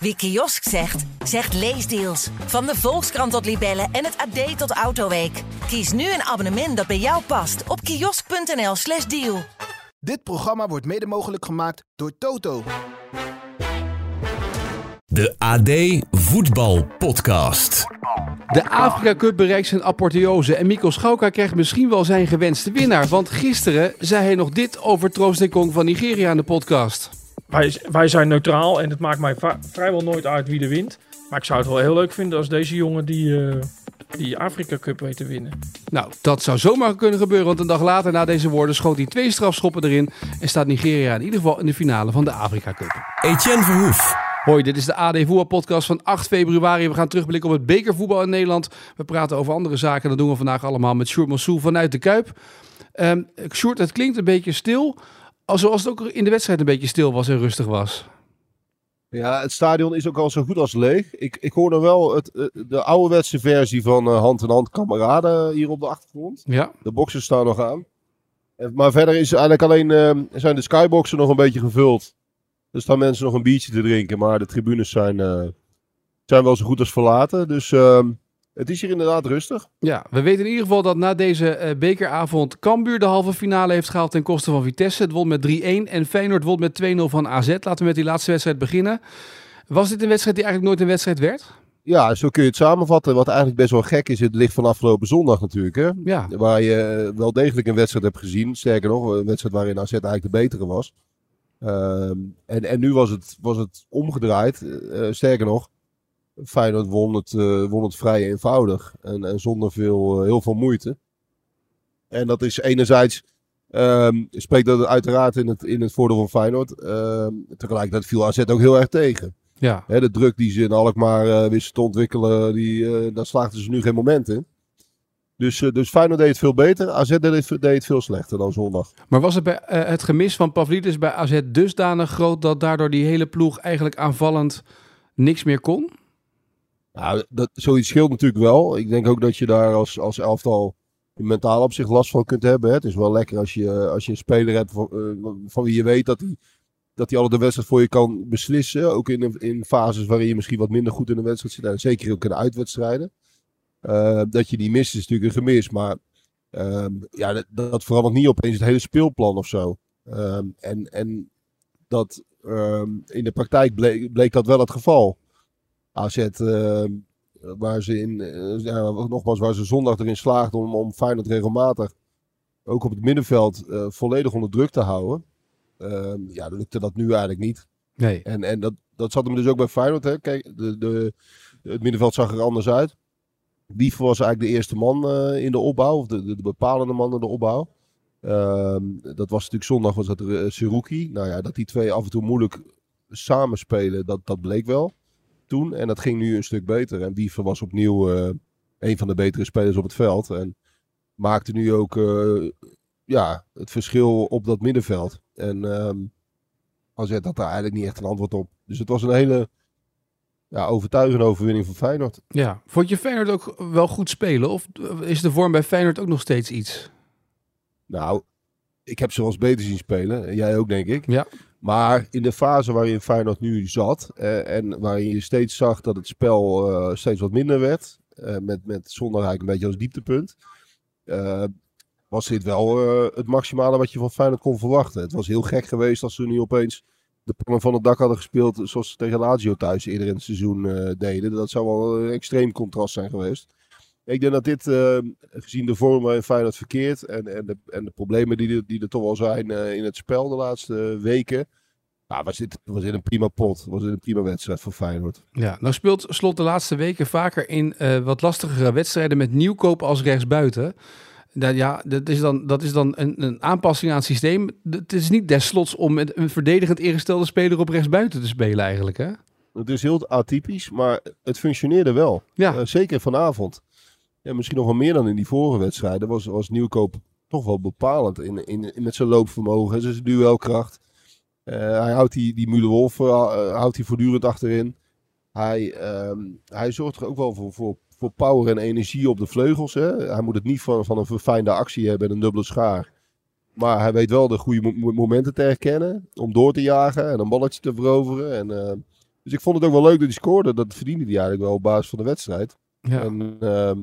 Wie kiosk zegt, zegt leesdeals. Van de Volkskrant tot Libellen en het AD tot Autoweek. Kies nu een abonnement dat bij jou past op kiosk.nl/slash deal. Dit programma wordt mede mogelijk gemaakt door Toto. De AD Voetbal Podcast. De Afrika Cup bereikt zijn apotheose en Mikkel Schauka krijgt misschien wel zijn gewenste winnaar. Want gisteren zei hij nog dit over Troost Kong van Nigeria in de podcast. Wij, wij zijn neutraal en het maakt mij vrijwel nooit uit wie er wint. Maar ik zou het wel heel leuk vinden als deze jongen die, eh, die Afrika Cup weet te winnen. Nou, dat zou zomaar kunnen gebeuren, want een dag later na deze woorden schoot hij twee strafschoppen erin en staat Nigeria in ieder geval in de finale van de Afrika Cup. Etienne Verhoef. Hoi, dit is de AD Voetbal podcast van 8 februari. We gaan terugblikken op het bekervoetbal in Nederland. We praten over andere zaken. Dat doen we vandaag allemaal met Sjoerd Massou vanuit de Kuip. Ehm Sjoerd, het klinkt een beetje stil. Al- Zoals het ook in de wedstrijd een beetje stil was en rustig was. Ja, het stadion is ook al zo goed als leeg. Ik, ik hoorde wel het, eh, de ouderwetse versie van eh, hand in hand kameraden hier op de achtergrond. Ja, De boxen staan nog aan. En- Maar verder is eigenlijk alleen, eh, zijn de skyboxen nog een beetje gevuld. Er staan mensen nog een biertje te drinken, maar de tribunes zijn, eh, zijn wel zo goed als verlaten. Dus ehm, het is hier inderdaad rustig. Ja, we weten in ieder geval dat na deze eh, bekeravond Cambuur de halve finale heeft gehaald ten koste van Vitesse. Het won met 3-1 en Feyenoord won met 2-0 van AZ. Laten we met die laatste wedstrijd beginnen. Was dit een wedstrijd die eigenlijk nooit een wedstrijd werd? Ja, zo kun je het samenvatten. Wat eigenlijk best wel gek is, het ligt van afgelopen zondag natuurlijk. Hè? Ja, Waar je eh, wel degelijk een wedstrijd hebt gezien. Sterker nog, een wedstrijd waarin AZ eigenlijk de betere was. Ehm, en, en nu was het, was het omgedraaid. Eh, sterker nog, Feyenoord won het, eh, won het vrij eenvoudig. En, en zonder veel, eh, heel veel moeite. En dat is enerzijds... ehm, spreekt dat uiteraard in het, in het voordeel van Feyenoord. Ehm, tegelijkertijd viel AZ ook heel erg tegen. ja. De druk die ze in Alkmaar eh wisten te ontwikkelen, die, eh, daar slaagden ze nu geen moment in. Dus, dus Feyenoord deed het veel beter. AZ deed het, deed het veel slechter dan zondag. Maar was het, bij, het gemis van Pavlidis bij AZ dusdanig groot dat daardoor die hele ploeg eigenlijk aanvallend niks meer kon? Nou, dat, zoiets scheelt natuurlijk wel. Ik denk ook dat je daar als, als elftal mentaal op zich last van kunt hebben. Hè. Het is wel lekker als je, als je een speler hebt van, eh, wie je weet dat hij dat hij alle de wedstrijd voor je kan beslissen. Ook in, in fases waarin je misschien wat minder goed in de wedstrijd zit. En zeker ook in de uitwedstrijden. Eh, dat je die mist is natuurlijk een gemis. Maar ehm, ja, dat, dat verandert niet opeens het hele speelplan of zo. Ehm, en, en dat ehm, in de praktijk bleek, bleek dat wel het geval. AZ, ehm, waar ze in, eh, ja, nogmaals, waar ze zondag erin slaagden om, om Feyenoord regelmatig ook op het middenveld eh, volledig onder druk te houden. Ehm, ja, lukte dat nu eigenlijk niet. Nee. En, en dat, dat zat hem dus ook bij Feyenoord. Hè. Kijk, de, de, het middenveld zag er anders uit. Wiever was eigenlijk de eerste man eh, in de opbouw, of de, de, de bepalende man in de opbouw. Ehm, dat was natuurlijk zondag, was dat uh, Seruki. Nou ja, dat die twee af en toe moeilijk samenspelen, dat, dat bleek wel toen. En dat ging nu een stuk beter. En Wiever was opnieuw eh, een van de betere spelers op het veld. En maakte nu ook eh, ja, het verschil op dat middenveld. En ehm AZ had daar eigenlijk niet echt een antwoord op. Dus het was een hele ja, overtuigende overwinning van Feyenoord. Ja. Vond je Feyenoord ook wel goed spelen? Of is de vorm bij Feyenoord ook nog steeds iets? Nou, ik heb ze wel eens beter zien spelen. En Jij ook, denk ik. Ja. Maar in de fase waarin Feyenoord nu zat. eh, en waarin je steeds zag dat het spel eh, steeds wat minder werd. eh, met, met eigenlijk een beetje als dieptepunt. eh, was dit wel het maximale wat je van Feyenoord kon verwachten. Het was heel gek geweest als ze nu opeens de pannen van het dak hadden gespeeld. Zoals ze tegen Lazio thuis eerder in het seizoen deden. Dat zou wel een extreem contrast zijn geweest. Ik denk dat dit, eh, gezien de vorm waarin Feyenoord verkeert en, en, de, en de problemen die er, die er toch wel zijn eh, in het spel de laatste weken. Ja, was dit was dit een prima pot. Was dit een prima wedstrijd voor Feyenoord. Ja, nou speelt Slot de laatste weken vaker in eh, wat lastigere wedstrijden met nieuwkoop als rechtsbuiten. Dat, ja, dat is dan, dat is dan een, een aanpassing aan het systeem. Het is niet deslots om met een verdedigend ingestelde speler op rechtsbuiten te spelen eigenlijk, hè? Het is heel atypisch, maar het functioneerde wel. Ja, Eh, zeker vanavond. Ja, misschien nog wel meer dan in die vorige wedstrijden. Was, was Nieuwkoop toch wel bepalend in, in, in met zijn loopvermogen, zijn duelkracht. Eh, hij houdt die, die Müller-Wolf eh, houdt hij voortdurend achterin. Hij, ehm, hij zorgt er ook wel voor, voor, voor power en energie op de vleugels. Hè. Hij moet het niet van, van een verfijnde actie hebben en een dubbele schaar. Maar hij weet wel de goede mo- momenten te herkennen. Om door te jagen en een balletje te veroveren. En, eh, Dus ik vond het ook wel leuk dat hij scoorde. Dat verdiende hij eigenlijk wel op basis van de wedstrijd. Ja. En ehm,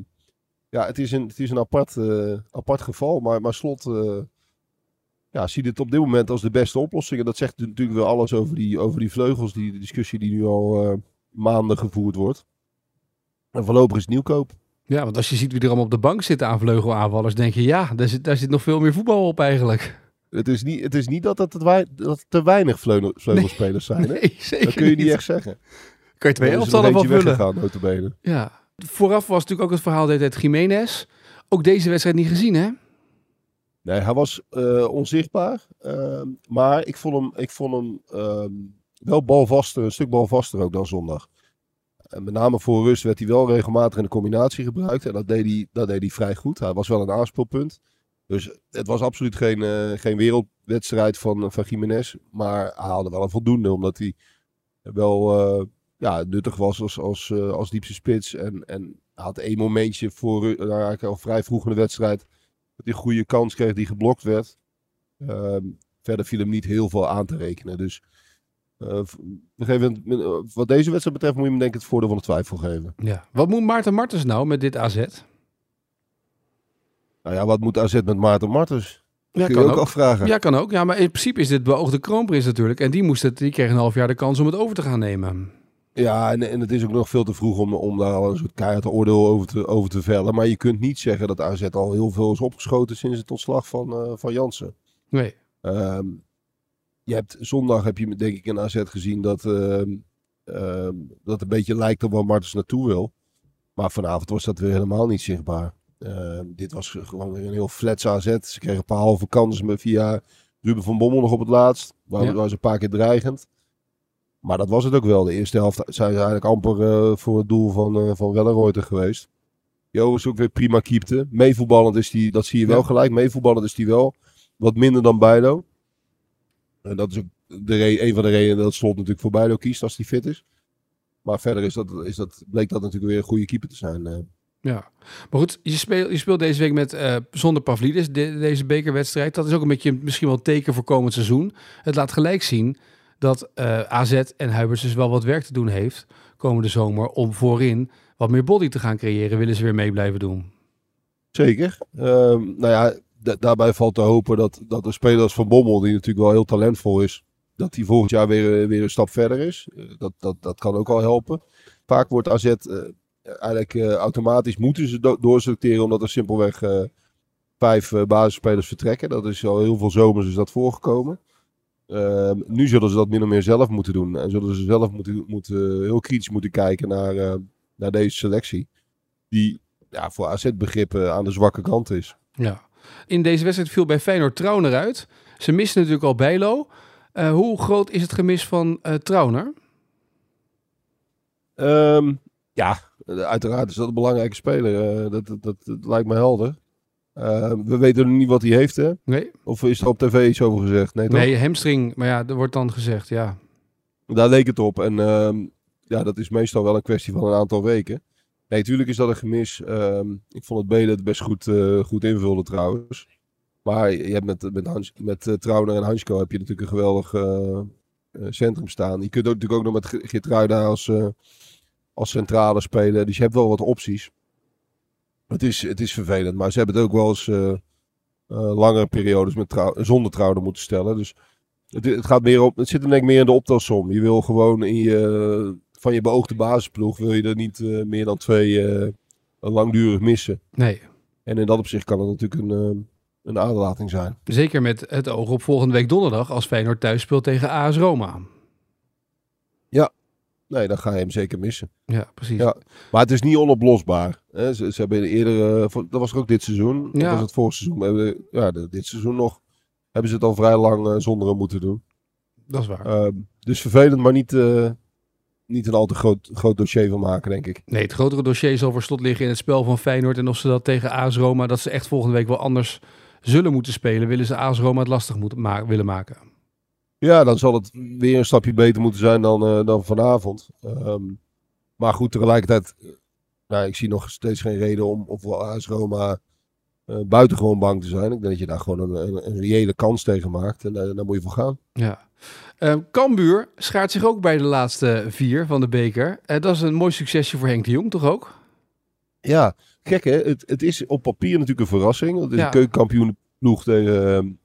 ja, het is een, het is een apart, eh, apart geval. Maar, maar Slot eh, ja, ziet het op dit moment als de beste oplossing. En dat zegt natuurlijk wel alles over die, over die vleugels. Die de discussie die nu al eh, maanden gevoerd wordt. En voorlopig is het nieuwkoop. ja, want als je ziet wie er allemaal op de bank zitten aan vleugelaanvallers, denk je ja, daar zit, daar zit nog veel meer voetbal op eigenlijk. Het is niet, het is niet dat, het dat het te weinig vleugel- vleugelspelers zijn. Hè? Nee, zeker Dat kun je niet echt zeggen. Kan je twee is elftallen van vullen. Ja. Vooraf was natuurlijk ook het verhaal dat het Jiménez. Ook deze wedstrijd niet gezien, hè? Nee, hij was eh, onzichtbaar. ehm, maar ik vond hem, ik vond hem ehm, wel balvaster, een stuk balvaster ook dan zondag. En met name voor rust werd hij wel regelmatig in de combinatie gebruikt. En dat deed hij, dat deed hij vrij goed. Hij was wel een aanspeelpunt. Dus het was absoluut geen, eh, geen wereldwedstrijd van, van Jiménez. Maar hij haalde wel een voldoende. Omdat hij wel eh, ja, nuttig was als, als, eh, als diepste spits. En, en had één momentje voor, nou, eigenlijk al vrij vroeg in de wedstrijd dat hij een goede kans kreeg die geblokt werd. Ehm, verder viel hem niet heel veel aan te rekenen. Dus eh, een gegeven moment, eh, wat deze wedstrijd betreft, moet je hem denk ik het voordeel van de twijfel geven. Ja. Wat moet Maarten Martens nou met dit AZ? Nou ja, wat moet AZ met Maarten Martens? Ja, Kun je ook, afvragen. Ja, kan ook. Ja, maar in principe is dit beoogde kroonprins natuurlijk. En die, moest het, die kreeg een half jaar de kans om het over te gaan nemen. Ja, en, en het is ook nog veel te vroeg om, om daar al een soort keihard oordeel over te, over te vellen. Maar je kunt niet zeggen dat AZ al heel veel is opgeschoten sinds het ontslag van, eh, van Jansen. Nee. Ehm, je hebt, zondag heb je denk ik in AZ gezien dat, ehm, ehm, dat een beetje lijkt op waar Martens naartoe wil. Maar vanavond was dat weer helemaal niet zichtbaar. Dit was gewoon weer een heel flats AZ. Ze kregen een paar halve kansen via Ruben van Bommel nog op het laatst. Waar, Ja. waar ze een paar keer dreigend. Maar dat was het ook wel. De eerste helft zijn ze eigenlijk amper eh, voor het doel van, eh van Wellenreuter geweest. Jo is ook weer prima keepte. Meevoetballend is die, dat zie je wel Ja. gelijk. Meevoetballend is die wel wat minder dan Bijlo. En dat is ook de een van de redenen dat Slot natuurlijk voor Bijlo kiest als hij fit is. Maar verder is dat, is dat, bleek dat natuurlijk weer een goede keeper te zijn. eh. Ja. Maar goed, je speelt, je speelt deze week met, zonder Pavlidis, de- deze bekerwedstrijd. Dat is ook een beetje misschien wel een teken voor komend seizoen. Het laat gelijk zien dat eh, AZ en Huibers dus wel wat werk te doen heeft komende zomer om voorin wat meer body te gaan creëren. Willen ze weer mee blijven doen. Zeker. Ehm, nou ja, da- daarbij valt te hopen dat, dat de speler als Van Bommel, die natuurlijk wel heel talentvol is, dat hij volgend jaar weer, eh, weer een stap verder is. Eh, dat, dat, dat kan ook al helpen. Vaak wordt AZ eigenlijk automatisch moeten ze do- doorselecteren, omdat er simpelweg vijf basisspelers vertrekken. Dat is al heel veel zomers is dat voorgekomen. Ehm, nu zullen ze dat min of meer zelf moeten doen. En zullen ze zelf moeten, moeten, heel kritisch moeten kijken naar, eh, naar deze selectie. Die ja, voor AZ-begrippen aan de zwakke kant is. Ja. In deze wedstrijd viel bij Feyenoord Trauner uit. Ze missen natuurlijk al Bijlo. Eh, hoe groot is het gemis van eh Trauner? Ehm, ja, uiteraard is dat een belangrijke speler. Eh, dat, dat, dat, dat lijkt me helder. Ehm, we weten nog niet wat hij heeft, hè? Nee, Of is er op tv iets over gezegd? Nee, toch? nee hamstring. Maar ja, er wordt dan gezegd, ja. Daar leek het op. En ehm, ja, dat is meestal wel een kwestie van een aantal weken. Nee, natuurlijk is dat een gemis. Ehm, ik vond het Belen het best goed, eh, goed invulde trouwens. Maar je hebt met, met, Hans, met eh, Trauner en Hansko heb je natuurlijk een geweldig eh, eh, centrum staan. Je kunt ook, natuurlijk ook nog met Ge- Geertruida als, eh, als centrale spelen. Dus je hebt wel wat opties. Het is, het is vervelend. Maar ze hebben het ook wel eens eh, langere periodes met trouw, zonder Trauner moeten stellen. Dus het, het, gaat meer op, het zit hem denk ik meer in de optelsom. Je wil gewoon in je, van je beoogde basisploeg wil je er niet eh, meer dan twee langdurig missen. Nee. En in dat opzicht kan het natuurlijk een, een aderlating zijn. Zeker met het oog op volgende week donderdag als Feyenoord thuis speelt tegen AS Roma. Nee, dan ga je hem zeker missen. Ja, precies. Ja. Maar het is niet onoplosbaar. Hè? Ze, ze hebben eerder, eh, voor- dat was er ook dit seizoen. Dat Ja. was het vorig seizoen. Hebben, ja, dit seizoen nog hebben ze het al vrij lang eh, zonder hem moeten doen. Dat is waar. Ehm, dus vervelend, maar niet, eh, niet een al te groot, groot dossier van maken, denk ik. Nee, het grotere dossier zal voor slot liggen in het spel van Feyenoord. En of ze dat tegen AS Roma, dat ze echt volgende week wel anders zullen moeten spelen. Willen ze AS Roma het lastig moeten ma- willen maken. Ja, dan zal het weer een stapje beter moeten zijn dan, eh, dan vanavond. Ehm, maar goed, tegelijkertijd, eh, nou, ik zie nog steeds geen reden om, wel AS Roma eh, buitengewoon bang te zijn. Ik denk dat je daar gewoon een, een, een reële kans tegen maakt. En daar, daar moet je voor gaan. Ja. Uh, Cambuur schaart zich ook bij de laatste vier van de beker. Uh, dat is een mooi succesje voor Henk de Jong, toch ook? Ja, gek hè. Het, het is op papier natuurlijk een verrassing. Het is Ja. een keukenkampioenploeg tegen,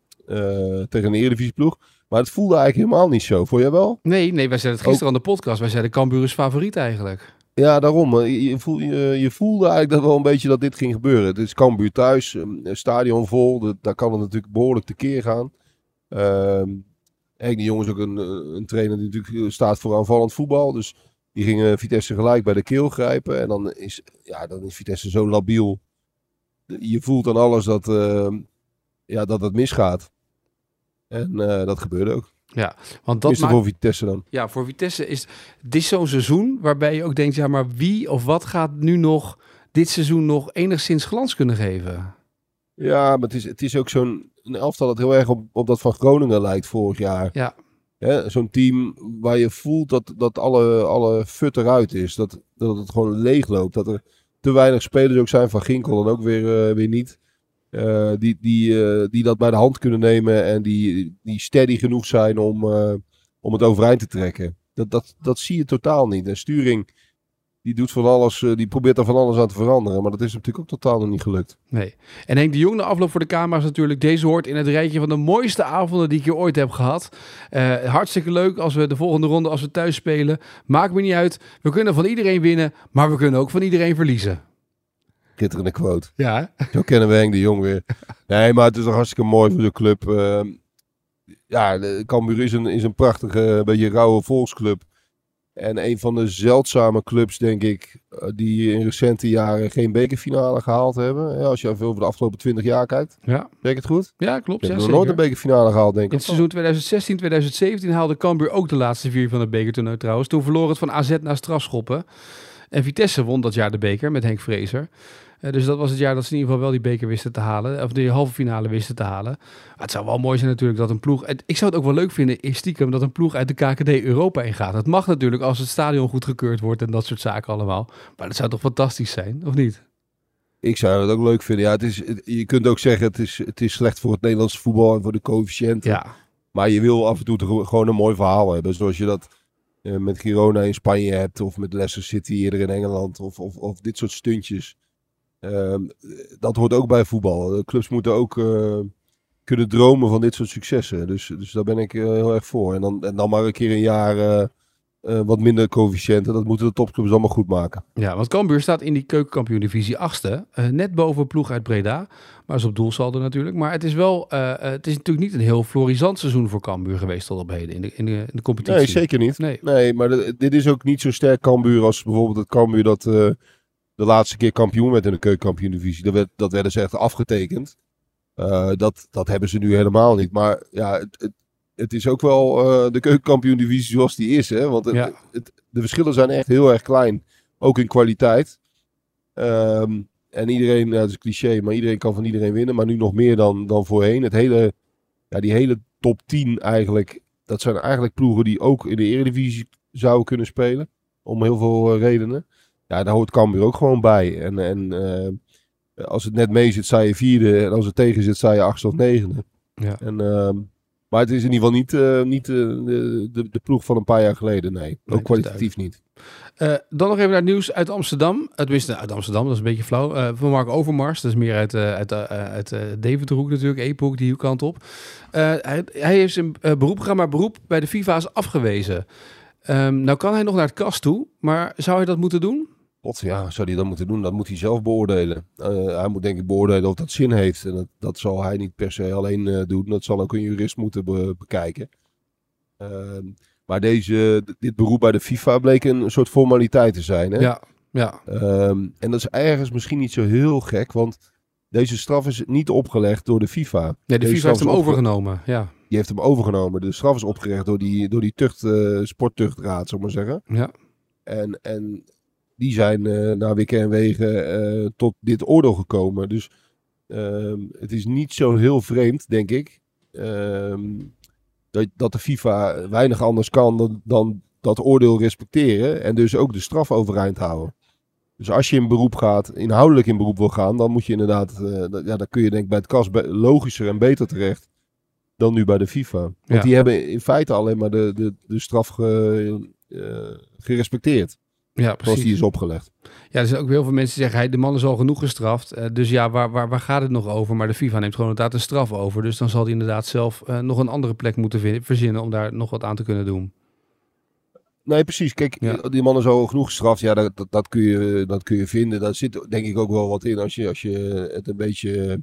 tegen een eredivisieploeg. Maar het voelde eigenlijk helemaal niet zo. Vond jij wel? Nee, nee, wij zeiden het gisteren aan de podcast. Wij zeiden Cambuur is favoriet eigenlijk. Ja, daarom. eh, Je, je, voel, je, je voelde eigenlijk dat wel een beetje dat dit ging gebeuren. Het is Cambuur thuis, een stadion vol. Daar kan het natuurlijk behoorlijk tekeer gaan. Ehm Henk de Jong is ook een, eh, een trainer die natuurlijk eh, staat voor aanvallend voetbal. Dus die gingen Vitesse gelijk bij de keel grijpen. En dan is, ja, dan is Vitesse zo labiel. Je voelt aan alles dat, eh, ja, dat het misgaat. En eh, dat gebeurde ook. Want dat maakt, voor Vitesse dan. ja, voor Vitesse is dit zo'n seizoen waarbij je ook denkt, ja, maar wie of wat gaat nu nog dit seizoen nog enigszins glans kunnen geven? Ja, maar het is, het is ook zo'n een elftal dat heel erg op, op dat van Groningen lijkt vorig jaar. Ja. Hè, Zo'n team waar je voelt dat, dat alle, alle fut eruit is. Dat, dat het gewoon leeg loopt. Dat er te weinig spelers ook zijn. Van Ginkel dan ook weer, eh, weer niet. Eh, die, die, eh, die dat bij de hand kunnen nemen. En die, die steady genoeg zijn om, eh, om het overeind te trekken. Dat, dat, dat zie je totaal niet. En Sturing die doet van alles. die probeert er van alles aan te veranderen. Maar dat is natuurlijk ook totaal nog niet gelukt. Nee. En Henk de Jong, de afloop voor de camera's natuurlijk. Deze hoort in het rijtje van de mooiste avonden die ik hier ooit heb gehad. Eh, hartstikke leuk als we de volgende ronde, als we thuis spelen. Maakt me niet uit. We kunnen van iedereen winnen, maar we kunnen ook van iedereen verliezen. Schitterende quote. Ja, hè? Zo kennen we Henk de Jong weer. Nee, maar het is toch hartstikke mooi voor de club. Ehm, ja, Cambuur is een, is een prachtige, beetje rauwe volksclub. En een van de zeldzame clubs, denk ik, eh, die in recente jaren geen bekerfinale gehaald hebben. Ja, als je even over de afgelopen 20 jaar kijkt. Ja, Denk ik het goed? ja klopt. Ja, hebt nog nooit een bekerfinale gehaald, denk In ik. het seizoen 2016, 2017 haalde Cambuur ook de laatste vier van het bekertoernooi trouwens. Toen verloor het van AZ naar strafschoppen. En Vitesse won dat jaar de beker met Henk Vrezer. Eh, dus dat was het jaar dat ze in ieder geval wel die beker wisten te halen. Of die halve finale wisten te halen. Maar het zou wel mooi zijn natuurlijk dat een ploeg... het- Ik zou het ook wel leuk vinden, is stiekem, dat een ploeg uit de KKD Europa ingaat. Het mag natuurlijk als het stadion goedgekeurd wordt en dat soort zaken allemaal. Maar dat zou toch fantastisch zijn, of niet? Ik zou het ook leuk vinden. Ja, het is, je kunt ook zeggen, het is, het is slecht voor het Nederlandse voetbal en voor de coëfficiënten. Ja, Maar je wil af en toe gewoon een mooi verhaal hebben. Zoals je dat eh, met Girona in Spanje hebt. Of met Leicester City eerder in Engeland. Of, of, of dit soort stuntjes. Ehm, dat hoort ook bij voetbal. Clubs moeten ook eh, kunnen dromen van dit soort successen. Dus, dus daar ben ik eh, heel erg voor. En dan, en dan maar een keer een jaar eh, wat minder coëfficiënten. Dat moeten de topclubs allemaal goed maken. Ja, want Cambuur staat in die keukenkampioen-divisie achtste. eh, net boven ploeg uit Breda. Maar is op doelsaldo natuurlijk. Maar het is wel, het is natuurlijk niet een heel florisant seizoen voor Cambuur geweest tot op heden in de, in de, in de competitie. Nee, zeker niet. Nee. Nee, maar dit is ook niet zo sterk Cambuur als bijvoorbeeld het Cambuur dat de laatste keer kampioen werd in de keukenkampioen-divisie. Dat, werd, dat werden ze echt afgetekend. Eh, dat, dat hebben ze nu helemaal niet. Maar ja, het, het, het is ook wel eh, de keukenkampioen-divisie zoals die is. Hè? Want het, Ja. de verschillen zijn echt heel erg klein. Ook in kwaliteit. Ehm, en iedereen, ja, dat is een cliché, maar iedereen kan van iedereen winnen. Maar nu nog meer dan, dan voorheen. Het hele, ja, die hele top 10 eigenlijk. Dat zijn eigenlijk ploegen die ook in de eredivisie zouden kunnen spelen. Om heel veel eh, redenen. Ja, daar hoort Cambuur ook gewoon bij. En, en eh, als het net mee zit, sta je vierde. En als het tegen zit, sta je achtste of negende. Ja. En, ehm, maar het is in ieder geval niet, eh, niet eh, de, de, de ploeg van een paar jaar geleden. Nee, ook kwalitatief niet. Dan nog even naar het nieuws uit Amsterdam. Het tenminste, uit Amsterdam, dat is een beetje flauw. Van Mark Overmars, dat is meer uit, uit, uit Deventerhoek natuurlijk, Epoch, die kant op. Hij, hij heeft zijn beroep gedaan, maar beroep bij de FIFA is afgewezen. Ehm, nou kan hij nog naar het kast toe, maar zou hij dat moeten doen? God, ja, zou hij dat moeten doen? Dat moet hij zelf beoordelen. Eh, hij moet denk ik beoordelen of dat zin heeft. En dat, dat zal hij niet per se alleen eh, doen. Dat zal ook een jurist moeten be- bekijken. Ehm, maar deze, dit beroep bij de FIFA bleek een soort formaliteit te zijn. Hè? Ja, ja, Ehm, en dat is ergens misschien niet zo heel gek, want deze straf is niet opgelegd door de FIFA. nee, de Deze FIFA heeft hem overgenomen. Ja, Die heeft hem overgenomen. De straf is opgelegd door die, door die tucht, eh, sporttuchtraad, zal ik maar zeggen. ja, En, en die zijn eh naar wikken en wegen eh, tot dit oordeel gekomen. Dus ehm, het is niet zo heel vreemd, denk ik, ehm, dat, dat de FIFA weinig anders kan dan, dan dat oordeel respecteren en dus ook de straf overeind houden. Dus als je in beroep gaat, inhoudelijk in beroep wil gaan, dan moet je inderdaad, dat- ja, dan kun je denk ik bij het KAS logischer en beter terecht dan nu bij de FIFA. Want Ja. die hebben in feite alleen maar de, de, de straf ge- gerespecteerd, Ja, zoals precies. die is opgelegd. Ja, er zijn ook heel veel mensen die zeggen, hey, de man is al genoeg gestraft. eh, dus ja, waar, waar, waar gaat het nog over? Maar de FIFA neemt gewoon inderdaad een straf over. Dus dan zal hij inderdaad zelf eh, nog een andere plek moeten verzinnen om daar nog wat aan te kunnen doen. Nee, precies. Kijk, Ja. die man is al genoeg gestraft. Ja, dat, dat, dat, kun je, dat kun je vinden. Daar zit denk ik ook wel wat in als je, als je het een beetje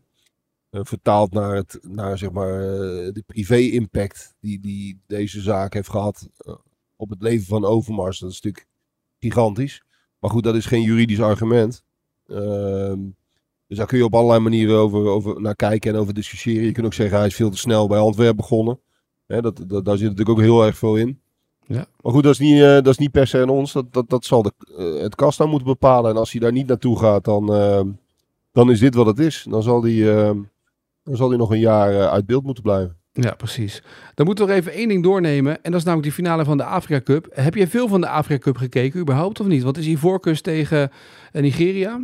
eh, vertaalt naar, het, naar zeg maar, de privé-impact die, die deze zaak heeft gehad eh, op het leven van Overmars. Dat is natuurlijk gigantisch. Maar goed, dat is geen juridisch argument. Ehm, dus daar kun je op allerlei manieren over, over naar kijken en over discussiëren. Je kunt ook zeggen, hij is veel te snel bij Antwerpen begonnen. Hè, dat, dat, daar zit natuurlijk ook heel erg veel in. Ja. Maar goed, dat is niet, eh, dat is niet per se aan ons. Dat, dat, dat zal de, eh, het kast dan moeten bepalen. En als hij daar niet naartoe gaat, dan, eh, dan is dit wat het is. Dan zal hij, eh, dan zal hij nog een jaar eh, uit beeld moeten blijven. Ja, precies. Dan moeten we nog even één ding doornemen. En dat is namelijk die finale van de Afrika Cup. Heb je veel van de Afrika Cup gekeken überhaupt of niet? Wat is die voorkeurs tegen eh, Nigeria?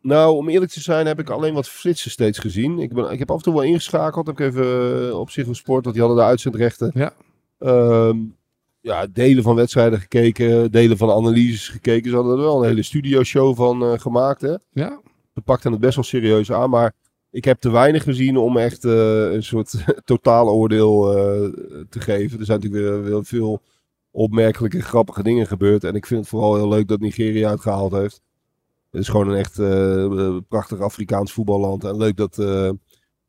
Nou, om eerlijk te zijn heb ik alleen wat flitsen steeds gezien. Ik, ben, ik heb af en toe wel ingeschakeld. Heb ik even eh, op zich Sport, want die hadden de uitzendrechten. Ja. Ehm, ja, delen van wedstrijden gekeken, delen van analyses gekeken. Ze hadden er wel een hele studioshow van eh, gemaakt. Hè? Ja, Ze pakten het best wel serieus aan, maar ik heb te weinig gezien om echt eh, een soort totaal oordeel eh, te geven. Er zijn natuurlijk weer, weer veel opmerkelijke, grappige dingen gebeurd. En ik vind het vooral heel leuk dat Nigeria het gehaald heeft. Het is gewoon een echt eh, prachtig Afrikaans voetballand. En leuk dat, nou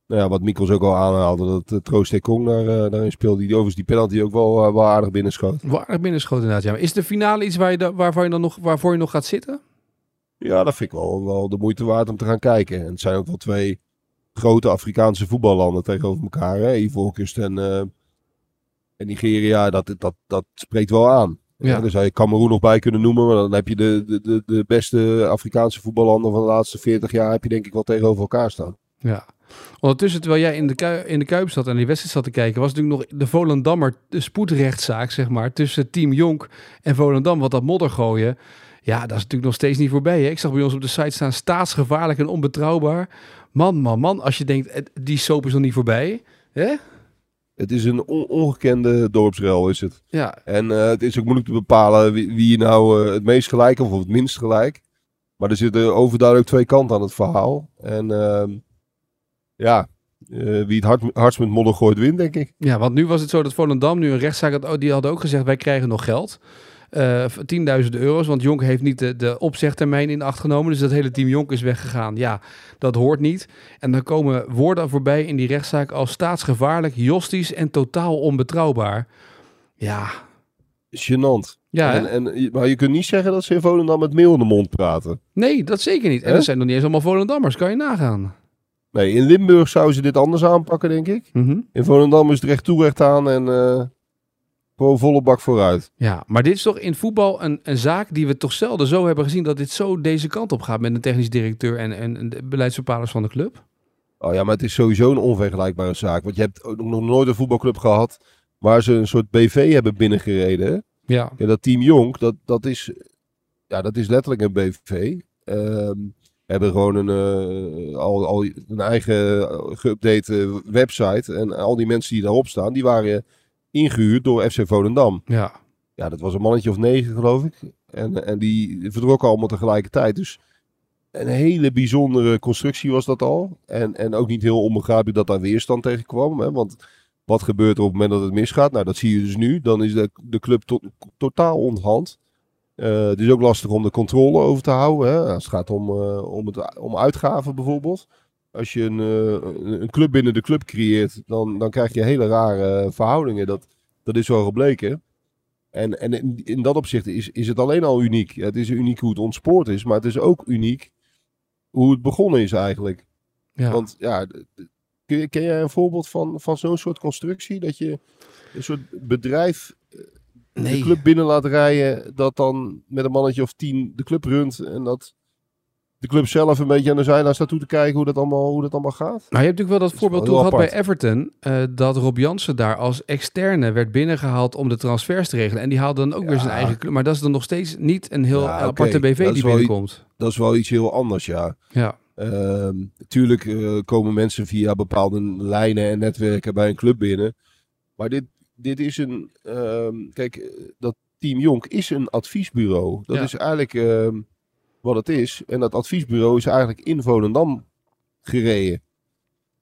ja, wat Mikkels ook al aanhaalde, dat Troost Ekong daar, daarin speelde. Die overigens die penalty ook wel, wel aardig binnenschoot. wel aardig binnenschoten inderdaad. Ja. Maar is de finale iets waar je waarvan je dan nog, waarvoor je nog gaat zitten? Ja, dat vind ik wel, wel de moeite waard om te gaan kijken. En het zijn ook wel twee grote Afrikaanse voetballanden tegenover elkaar. Hè? Ivoorkust en, eh, en Nigeria, dat, dat, dat spreekt wel aan. Ja. Daar zou je Cameroen nog bij kunnen noemen. Maar dan heb je de, de, de, de beste Afrikaanse voetballanden van de laatste 40 jaar... heb je denk ik wel tegenover elkaar staan. Ja. Ondertussen, terwijl jij in de, kui- in de Kuip zat en die wedstrijd zat te kijken, was natuurlijk nog de Volendammer de spoedrechtszaak, zeg maar, tussen Team Jonk en Volendam, wat dat modder gooien. Ja, dat is natuurlijk nog steeds niet voorbij. Hè? Ik zag bij ons op de site staan staatsgevaarlijk en onbetrouwbaar. Man, man, man, als je denkt, die soap is nog niet voorbij. Hè? Het is een on- ongekende dorpsrel, is het. Ja, En eh, het is ook moeilijk te bepalen wie, wie je nou eh, het meest gelijk of het minst gelijk. Maar er zitten overduidelijk twee kanten aan het verhaal. En ehm, ja, eh, wie het hard, hardst met modder gooit, wint, denk ik. Ja, want nu was het zo dat Volendam nu een rechtszaak had. Oh, die hadden ook gezegd: wij krijgen nog geld. Eh 10.000 euro's. Want Jonk heeft niet de, de opzegtermijn in acht genomen. Dus dat hele team Jonk is weggegaan. Ja, dat hoort niet. En dan komen woorden voorbij in die rechtszaak als staatsgevaarlijk, jostisch en totaal onbetrouwbaar. Ja, Gênant. ja en, en, maar je kunt niet zeggen dat ze in Volendam met meel in de mond praten. nee, dat zeker niet. En dat zijn nog niet eens allemaal Volendammers, kan je nagaan. Nee, in Limburg zouden ze dit anders aanpakken, denk ik. Mhm. In Volendam is het recht toe, recht aan en eh, gewoon volle bak vooruit. Ja, maar dit is toch in voetbal een, een zaak die we toch zelden zo hebben gezien dat dit zo deze kant op gaat met een technisch directeur en, en, en de beleidsbepalers van de club. Oh ja, maar het is sowieso een onvergelijkbare zaak. Want je hebt ook nog nooit een voetbalclub gehad waar ze een soort BV hebben binnengereden. hè? Ja, Ja, dat team Jonk, dat, dat, is, ja, dat is letterlijk een BV. Ehm hebben gewoon een, eh, al, al een eigen eh, geüpdate website. En al die mensen die daarop staan, die waren ingehuurd door FC Volendam. ja. Ja, dat was een mannetje of negen, geloof ik. En, en die vertrokken allemaal tegelijkertijd. Dus een hele bijzondere constructie was dat al. En, en ook niet heel onbegrijpelijk dat daar weerstand tegen kwam. Hè? Want wat gebeurt er op het moment dat het misgaat? Nou, dat zie je dus nu. Dan is de, de club to- totaal onthand. Eh, het is ook lastig om de controle over te houden. Hè? Als het gaat om, eh, om, het, om uitgaven bijvoorbeeld. Als je een, eh, een- een club binnen de club creëert, dan, dan krijg je hele rare verhoudingen. Dat, dat is wel gebleken. En, en in, in dat opzicht is, is het alleen al uniek. Ja, het is uniek hoe het ontspoord is, maar het is ook uniek hoe het begonnen is eigenlijk. ja. Want ja, ken, je- ken jij een voorbeeld van, van zo'n soort constructie? Dat je een soort bedrijf eh, de club binnen laat rijden, dat dan met een mannetje of tien de club runt en dat de club zelf een beetje aan de zijlijn staat toe te kijken hoe dat allemaal, hoe dat allemaal gaat. Nou, je hebt natuurlijk wel dat voorbeeld toen gehad bij. Everton. eh, dat Rob Jansen daar als externe werd binnengehaald om de transfers te regelen. En die haalde dan ook weer zijn eigen club. Maar dat is dan nog steeds niet een heel Ja, aparte BV Dat die binnenkomt. Dat is wel iets heel anders, ja. Ja, Ehm natuurlijk eh, komen mensen via bepaalde lijnen en netwerken bij een club binnen. Maar dit, dit is een. ehm, kijk, eh, dat Team Jonk is een adviesbureau. Dat Ja. is eigenlijk ehm, wat het is. En dat adviesbureau is eigenlijk in Volendam gereden.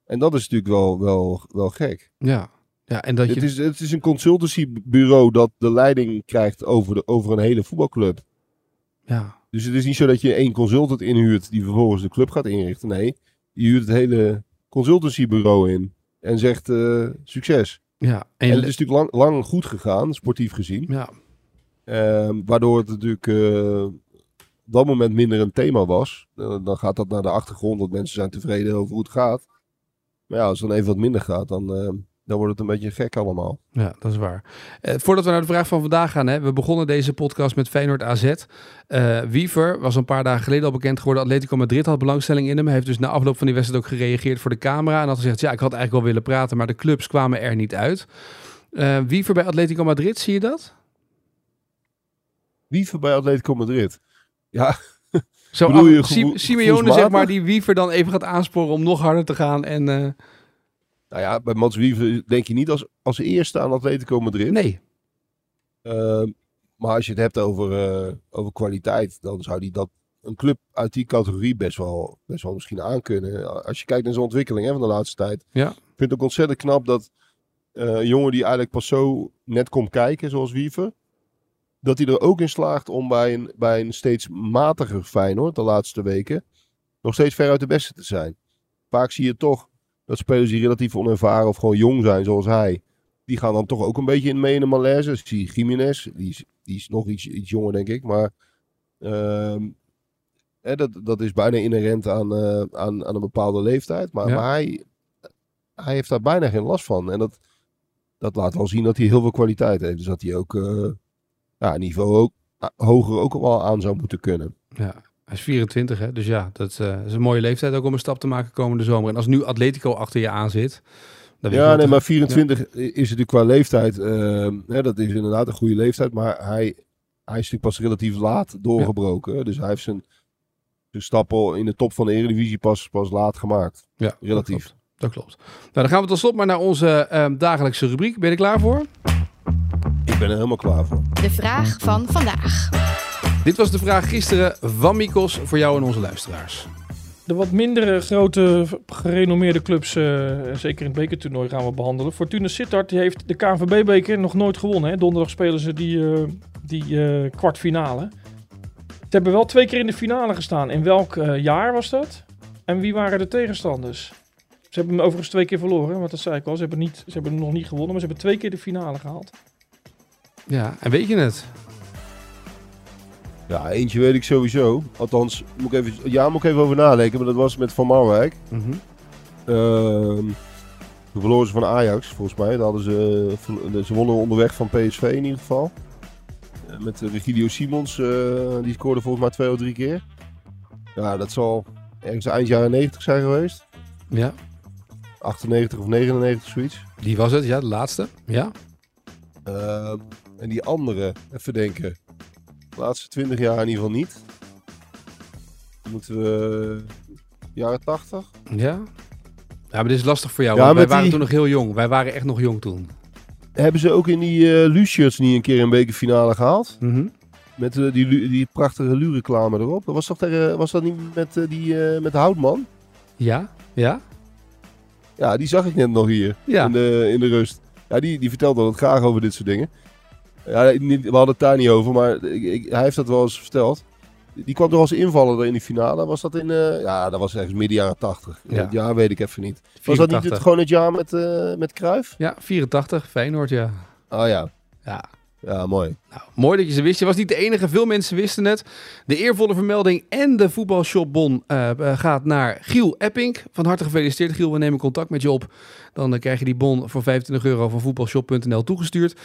En dat is natuurlijk wel, wel, wel gek. ja. ja en dat je... Het is, het is een consultancybureau dat de leiding krijgt over, de, over een hele voetbalclub. ja. Dus het is niet zo dat je één consultant inhuurt die vervolgens de club gaat inrichten. Nee, je huurt het hele consultancybureau in en zegt eh, succes. ja. En het is natuurlijk lang, lang goed gegaan, sportief gezien. ja. Ehm, waardoor het natuurlijk eh, op dat moment minder een thema was. Eh, dan gaat dat naar de achtergrond, dat mensen zijn tevreden over hoe het gaat. Maar ja, als het dan even wat minder gaat, dan, eh, dan wordt het een beetje gek allemaal. Ja, dat is waar. Eh, voordat we naar de vraag van vandaag gaan, hè, we begonnen deze podcast met Feyenoord AZ. Wiever was een paar dagen geleden al bekend geworden. Atletico Madrid had belangstelling in hem. Hij heeft dus na afloop van die wedstrijd ook gereageerd voor de camera. En had gezegd, ja, ik had eigenlijk wel willen praten, maar de clubs kwamen er niet uit. Wiever bij Atletico Madrid, zie je dat? Wiever bij Atletico Madrid. Ja, Zo je af- gevoel- Si- Simeone, zeg maar, die Wiever dan even gaat aansporen om nog harder te gaan. En eh, nou ja, bij Mats Wiever denk je niet als, als eerste aan Atletico Madrid. nee, Ehm, maar als je het hebt over, eh, over kwaliteit, dan zou die dat een club uit die categorie best wel, best wel misschien aankunnen. Als je kijkt naar zijn ontwikkeling hè, van de laatste tijd. Ja. Ik vind het ook ontzettend knap dat eh, een jongen die eigenlijk pas zo net komt kijken, zoals Wiever. Dat hij er ook in slaagt om bij een, bij een steeds matiger Feyenoord de laatste weken nog steeds ver uit de beste te zijn. Vaak zie je toch dat spelers die relatief onervaren of gewoon jong zijn, zoals hij, die gaan dan toch ook een beetje in mee in de malaise. Ik zie Jiménez, die is, die is nog iets, iets jonger denk ik, maar ehm, hè, dat, dat is bijna inherent aan, eh, aan, aan een bepaalde leeftijd. Maar, Ja. maar hij, hij heeft daar bijna geen last van. En dat, dat laat wel zien dat hij heel veel kwaliteit heeft. Dus dat hij ook eh ja, niveau ook, ah, hoger ook wel aan zou moeten kunnen. ja. Hij is 24, hè? dus ja, dat eh, is een mooie leeftijd ook om een stap te maken komende zomer. En als nu Atletico achter je aan zit... dan Ja, nee, maar 24 is natuurlijk qua leeftijd. ehm, hè, dat is inderdaad een goede leeftijd. Maar hij, hij is natuurlijk pas relatief laat doorgebroken. Dus hij heeft zijn, zijn stappen in de top van de Eredivisie pas, pas laat gemaakt. Ja, dat relatief. klopt. Dat klopt. Nou, dan gaan we tot slot maar naar onze ehm, dagelijkse rubriek. Ben je er klaar voor? Ik ben er helemaal klaar voor. De vraag van vandaag. Dit was de vraag gisteren van Mikos voor jou en onze luisteraars. De wat mindere grote gerenommeerde clubs, eh, zeker in het bekertoernooi, gaan we behandelen. Fortuna Sittard die heeft de KNVB-beker nog nooit gewonnen. Hè? Donderdag spelen ze die, eh, die eh, kwartfinale. Ze hebben wel twee keer in de finale gestaan. In welk eh, jaar was dat? En wie waren de tegenstanders? Ze hebben hem overigens twee keer verloren, want dat zei ik al. Ze hebben, niet, ze hebben hem nog niet gewonnen, maar ze hebben twee keer de finale gehaald. Ja, en weet je het? Ja, eentje weet ik sowieso. Althans, moet ik even, ja, moet ik even over nadenken. Maar dat was met Van Marwijk. Mhm. Ehm toen verloren ze van Ajax, volgens mij. Daar hadden ze, eh, ze wonnen onderweg van PSV in ieder geval. Eh, Met eh, Regidio Simons, die scoorde volgens mij twee of drie keer. Ja, dat zal ergens eind jaren 90 zijn geweest. Ja, 98 of 99, zoiets. die was het. Ja, de laatste. Ja. Ehm, en die andere, even denken. De laatste 20 jaar in ieder geval niet. Moeten we... Jaren 80? Ja. Ja, maar dit is lastig voor jou. Ja, wij waren die- toen nog heel jong. Wij waren echt nog jong toen. Hebben ze ook in die eh Lucius niet een keer een bekerfinale gehaald? Mhm. Met eh, die, die prachtige Lu-reclame erop. Dat was, toch tegen, was dat niet met, eh, die, eh, met Houtman? Ja, ja, Ja, die zag ik net nog hier ja. in, de, in de rust. Ja, die, die vertelde altijd graag over dit soort dingen. Ja, niet, we hadden het daar niet over, maar ik, ik- hij heeft dat wel eens verteld. Die kwam toch als invaller in die finale. Was dat in... eh, ja, dat was ergens midden jaren 80. Ja. Het jaar weet ik even niet. Was dat niet het, 84. gewoon het jaar met, eh met Cruijff? Ja, 84, Feyenoord, ja. Oh ja. Ja, Ja, mooi. Nou, mooi dat je ze wist. Je was niet de enige. Veel mensen wisten het. De eervolle vermelding en de voetbalshopbon eh, gaat naar Giel Epping. Van harte gefeliciteerd Giel. We nemen contact met je op. Dan eh, krijg je die bon voor 25 euro van voetbalshop.nl toegestuurd.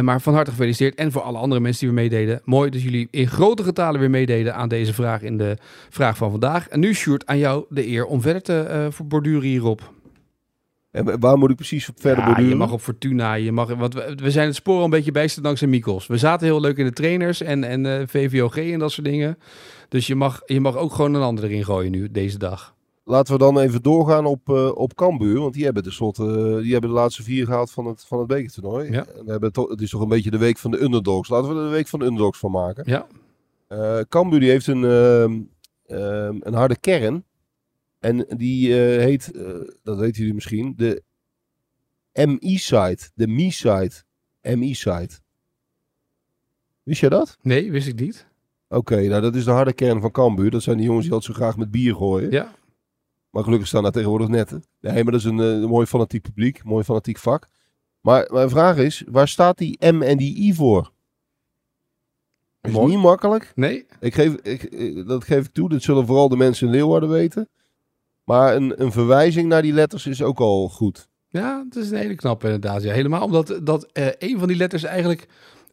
Maar van harte gefeliciteerd. En voor alle andere mensen die weer meededen. Mooi dat jullie in grote getalen weer meededen aan deze vraag in de vraag van vandaag. En nu, Sjoerd, aan jou de eer om verder te borduren hierop. En waar moet ik precies op verder Ja, borduren? je mag op Fortuna, je mag, want we, we zijn het spoor al een beetje bijster dankzij Mikos. We zaten heel leuk in de trainers en, en eh, VVOG en dat soort dingen. Dus je mag, je mag ook gewoon een ander erin gooien nu, deze dag. Laten we dan even doorgaan op, eh op Cambuur. Want die hebben tenslotte eh, die hebben de laatste vier gehaald van het, van het bekertoernooi. Ja. En we hebben toch, het is toch een beetje de week van de underdogs. Laten we er de week van de underdogs van maken. Ja, Eh Cambuur die heeft een, ehm, ehm, een harde kern. En die eh, heet, eh, dat weten jullie misschien, de MI-site. De MI-site. MI-site. Wist jij dat? nee, wist ik niet. Oké, nou dat is de harde kern van Cambuur. Dat zijn die jongens die altijd zo graag met bier gooien. Ja, Maar gelukkig staan daar tegenwoordig netten. Nee, maar dat is een, eh, een mooi fanatiek publiek. Mooi fanatiek vak. Maar mijn vraag is, waar staat die M en die I voor? Is Mooi. niet makkelijk. nee? Ik geef, ik, dat geef ik toe. Dat zullen vooral de mensen in Leeuwarden weten. Maar een, een verwijzing naar die letters is ook al goed. Ja, het is een hele knappe inderdaad. Helemaal omdat dat, eh, een van die letters eigenlijk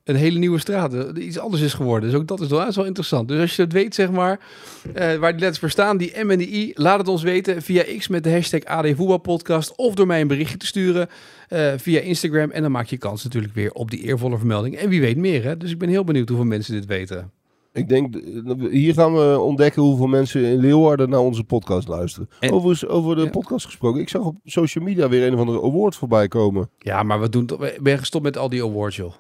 een hele nieuwe straat, eh, iets anders is geworden. Dus ook dat is wel, dat interessant. Dus als je het weet, zeg maar, eh, waar die letters voor staan, die M en die I, laat het ons weten via X met de hashtag AD Voetbalpodcast of door mij een berichtje te sturen via Instagram. En dan maak je kans natuurlijk weer op die eervolle vermelding. En wie weet meer, hè? Dus ik ben heel benieuwd hoeveel mensen dit weten. Ik denk, eh, hier gaan we ontdekken hoeveel mensen in Leeuwarden naar onze podcast luisteren. En- Overigens, over de Ja. podcast gesproken. Ik zag op social media weer een of andere award voorbij komen. Ja, maar we doen toch, we ben gestopt met al die awards, joh.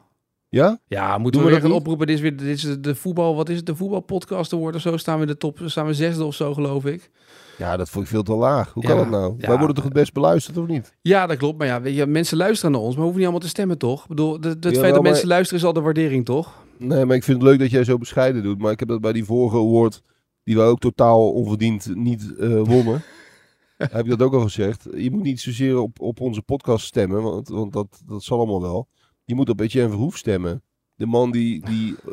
Ja? Ja, moeten Doen we we weer gaan oproepen. Dit is weer dit is de voetbal, wat is het? De voetbalpodcast award of zo? Staan we in de top, staan we zesde of zo, geloof ik. Ja, dat vond ik veel te laag. Hoe Ja, kan dat nou? ja. Wij worden toch het best beluisterd, of niet? Ja, dat klopt. Maar ja, weet je, mensen luisteren naar ons, maar hoeven niet allemaal te stemmen, toch? Ik bedoel, het, feit dat maar- mensen luisteren is al de waardering, toch? Nee, maar ik vind het leuk dat jij zo bescheiden doet. Maar ik heb dat bij die vorige award, die wij ook totaal onverdiend niet eh, wonnen. heb ik dat ook al gezegd. Je moet niet zozeer op, op onze podcast stemmen, want, want dat, dat zal allemaal wel. Je moet op Etienne Verhoef stemmen. De man die, die eh,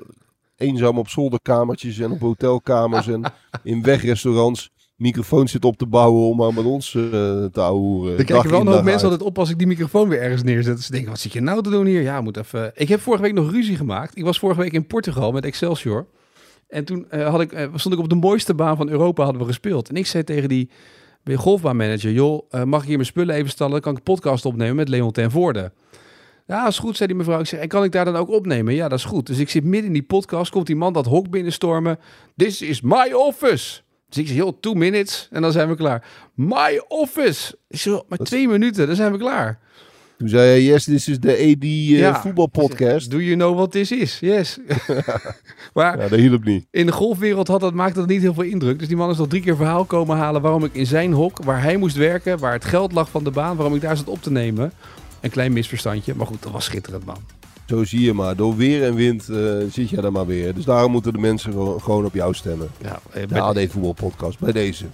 eenzaam op zolderkamertjes en op hotelkamers en in wegrestaurants microfoons zit op te bouwen om maar met ons eh, te ouwen. Dan kijken wel een hoop mensen altijd op als ik die microfoon weer ergens neerzet. Dus ze denken, wat zit je nou te doen hier? Ja, moet even... Ik heb vorige week nog ruzie gemaakt. Ik was vorige week in Portugal met Excelsior. En toen eh, had ik, eh, stond ik op de mooiste baan van Europa, hadden we gespeeld. En ik zei tegen die golfbaanmanager, joh, eh, mag ik hier mijn spullen even stallen? Kan ik een podcast opnemen met Leon ten Voorde. Ja, is goed, zei die mevrouw. Ik zeg, en kan ik daar dan ook opnemen? Ja, dat is goed. Dus ik zit midden in die podcast, komt die man dat hok binnenstormen. This is my office. Dus ik zeg, joh, two minutes en dan zijn we klaar. My office. Ik zeg, maar twee minuten, dan zijn we klaar. Toen zei hij, yes, this is de AD eh, Ja. voetbalpodcast. Do you know what this is? Yes. maar Ja, dat hielp niet. in de golfwereld had dat, maakte dat niet heel veel indruk. Dus die man is nog drie keer verhaal komen halen waarom ik in zijn hok, waar hij moest werken, waar het geld lag van de baan, waarom ik daar zat op te nemen. Een klein misverstandje, maar goed, dat was schitterend, man. Zo zie je maar. Door weer en wind eh, zit jij er maar weer. Dus daarom moeten de mensen gewoon- op jou stemmen. Ja, eh, De bij, AD Voetbalpodcast, bij deze.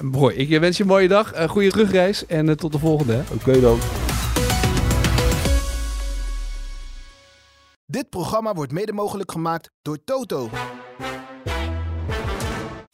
mooi. Ik wens je een mooie dag, een goede terugreis en eh, tot de volgende. hè. Oké dan. Dit programma wordt mede mogelijk gemaakt door Toto.